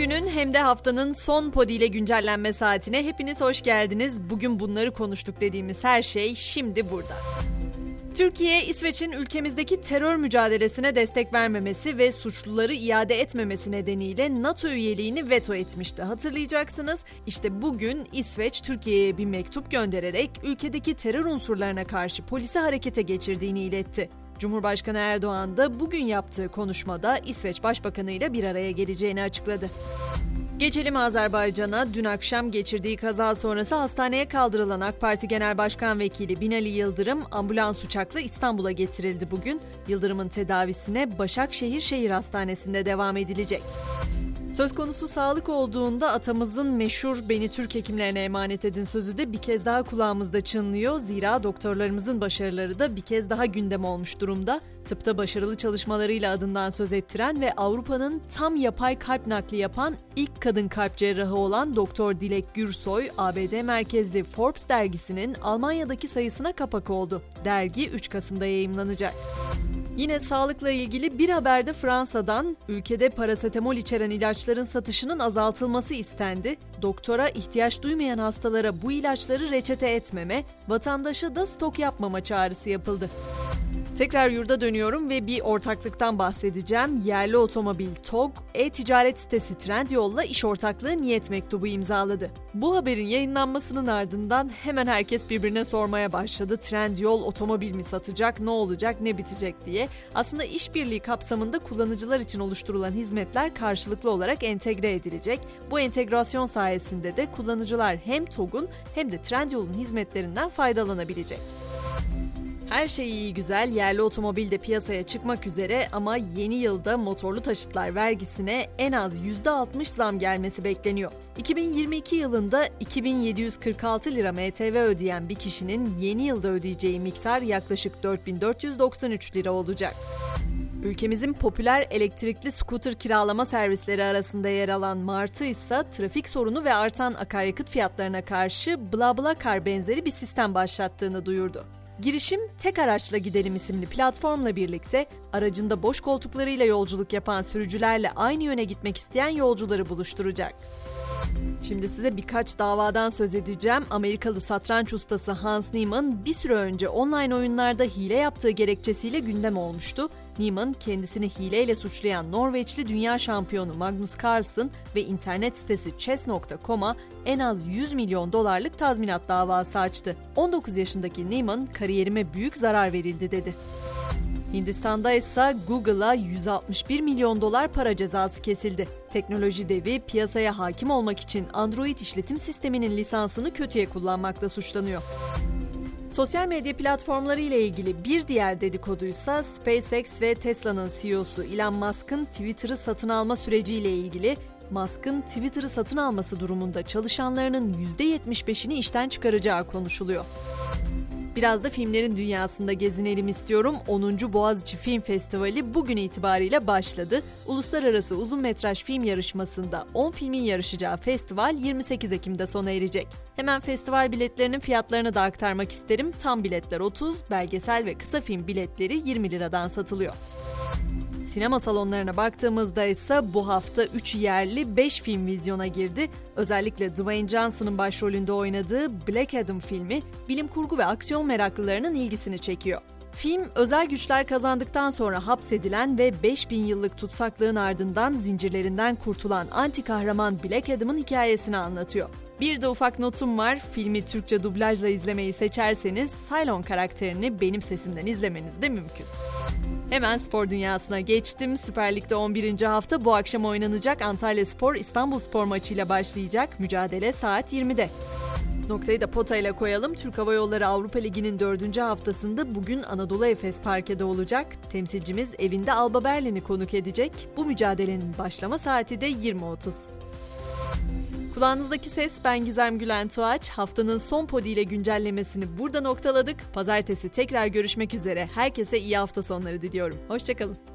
günün hem de haftanın son podi ile güncellenme saatine hepiniz hoş geldiniz. Bugün bunları konuştuk dediğimiz her şey şimdi burada. Türkiye, İsveç'in ülkemizdeki terör mücadelesine destek vermemesi ve suçluları iade etmemesi nedeniyle NATO üyeliğini veto etmişti. Hatırlayacaksınız. İşte bugün İsveç Türkiye'ye bir mektup göndererek ülkedeki terör unsurlarına karşı polisi harekete geçirdiğini iletti. Cumhurbaşkanı Erdoğan da bugün yaptığı konuşmada İsveç Başbakanı ile bir araya geleceğini açıkladı. Geçelim Azerbaycan'a. Dün akşam geçirdiği kaza sonrası hastaneye kaldırılan AK Parti Genel Başkan Vekili Binali Yıldırım ambulans uçakla İstanbul'a getirildi bugün. Yıldırım'ın tedavisine Başakşehir Şehir Hastanesi'nde devam edilecek. Söz konusu sağlık olduğunda atamızın meşhur beni Türk hekimlerine emanet edin sözü de bir kez daha kulağımızda çınlıyor. Zira doktorlarımızın başarıları da bir kez daha gündem olmuş durumda. Tıpta başarılı çalışmalarıyla adından söz ettiren ve Avrupa'nın tam yapay kalp nakli yapan ilk kadın kalp cerrahı olan Doktor Dilek Gürsoy, ABD merkezli Forbes dergisinin Almanya'daki sayısına kapak oldu. Dergi 3 Kasım'da yayımlanacak. Yine sağlıkla ilgili bir haberde Fransa'dan ülkede parasetamol içeren ilaçların satışının azaltılması istendi. Doktora ihtiyaç duymayan hastalara bu ilaçları reçete etmeme, vatandaşa da stok yapmama çağrısı yapıldı. Tekrar yurda dönüyorum ve bir ortaklıktan bahsedeceğim. Yerli otomobil TOG, e-ticaret sitesi Trendyol'la iş ortaklığı niyet mektubu imzaladı. Bu haberin yayınlanmasının ardından hemen herkes birbirine sormaya başladı. Trendyol otomobil mi satacak, ne olacak, ne bitecek diye. Aslında işbirliği kapsamında kullanıcılar için oluşturulan hizmetler karşılıklı olarak entegre edilecek. Bu entegrasyon sayesinde de kullanıcılar hem TOG'un hem de Trendyol'un hizmetlerinden faydalanabilecek. Her şey iyi güzel, yerli otomobil de piyasaya çıkmak üzere ama yeni yılda motorlu taşıtlar vergisine en az %60 zam gelmesi bekleniyor. 2022 yılında 2746 lira MTV ödeyen bir kişinin yeni yılda ödeyeceği miktar yaklaşık 4493 lira olacak. Ülkemizin popüler elektrikli scooter kiralama servisleri arasında yer alan Martı ise trafik sorunu ve artan akaryakıt fiyatlarına karşı BlaBlaCar benzeri bir sistem başlattığını duyurdu. Girişim Tek Araçla Gidelim isimli platformla birlikte aracında boş koltuklarıyla yolculuk yapan sürücülerle aynı yöne gitmek isteyen yolcuları buluşturacak. Şimdi size birkaç davadan söz edeceğim. Amerikalı satranç ustası Hans Niemann bir süre önce online oyunlarda hile yaptığı gerekçesiyle gündem olmuştu. Niemann kendisini hileyle suçlayan Norveçli dünya şampiyonu Magnus Carlsen ve internet sitesi chess.com'a en az 100 milyon dolarlık tazminat davası açtı. 19 yaşındaki Niemann kariyerime büyük zarar verildi dedi. Hindistan'da ise Google'a 161 milyon dolar para cezası kesildi. Teknoloji devi piyasaya hakim olmak için Android işletim sisteminin lisansını kötüye kullanmakla suçlanıyor. Sosyal medya platformları ile ilgili bir diğer dedikoduysa SpaceX ve Tesla'nın CEO'su Elon Musk'ın Twitter'ı satın alma süreciyle ilgili Musk'ın Twitter'ı satın alması durumunda çalışanlarının %75'ini işten çıkaracağı konuşuluyor. Biraz da filmlerin dünyasında gezinelim istiyorum. 10. Boğaziçi Film Festivali bugün itibariyle başladı. Uluslararası uzun metraj film yarışmasında 10 filmin yarışacağı festival 28 Ekim'de sona erecek. Hemen festival biletlerinin fiyatlarını da aktarmak isterim. Tam biletler 30, belgesel ve kısa film biletleri 20 liradan satılıyor. Sinema salonlarına baktığımızda ise bu hafta 3 yerli 5 film vizyona girdi. Özellikle Dwayne Johnson'ın başrolünde oynadığı Black Adam filmi bilim kurgu ve aksiyon meraklılarının ilgisini çekiyor. Film özel güçler kazandıktan sonra hapsedilen ve 5000 yıllık tutsaklığın ardından zincirlerinden kurtulan anti kahraman Black Adam'ın hikayesini anlatıyor. Bir de ufak notum var. Filmi Türkçe dublajla izlemeyi seçerseniz Cylon karakterini benim sesimden izlemeniz de mümkün. Hemen spor dünyasına geçtim. Süper Lig'de 11. hafta bu akşam oynanacak Antalya Spor İstanbul Spor maçıyla başlayacak. Mücadele saat 20'de. Noktayı da potayla koyalım. Türk Hava Yolları Avrupa Ligi'nin dördüncü haftasında bugün Anadolu Efes Park'ede olacak. Temsilcimiz evinde Alba Berlin'i konuk edecek. Bu mücadelenin başlama saati de 20.30. Kulağınızdaki ses ben Gizem Gülen Tuğaç. Haftanın son podi ile güncellemesini burada noktaladık. Pazartesi tekrar görüşmek üzere. Herkese iyi hafta sonları diliyorum. Hoşçakalın.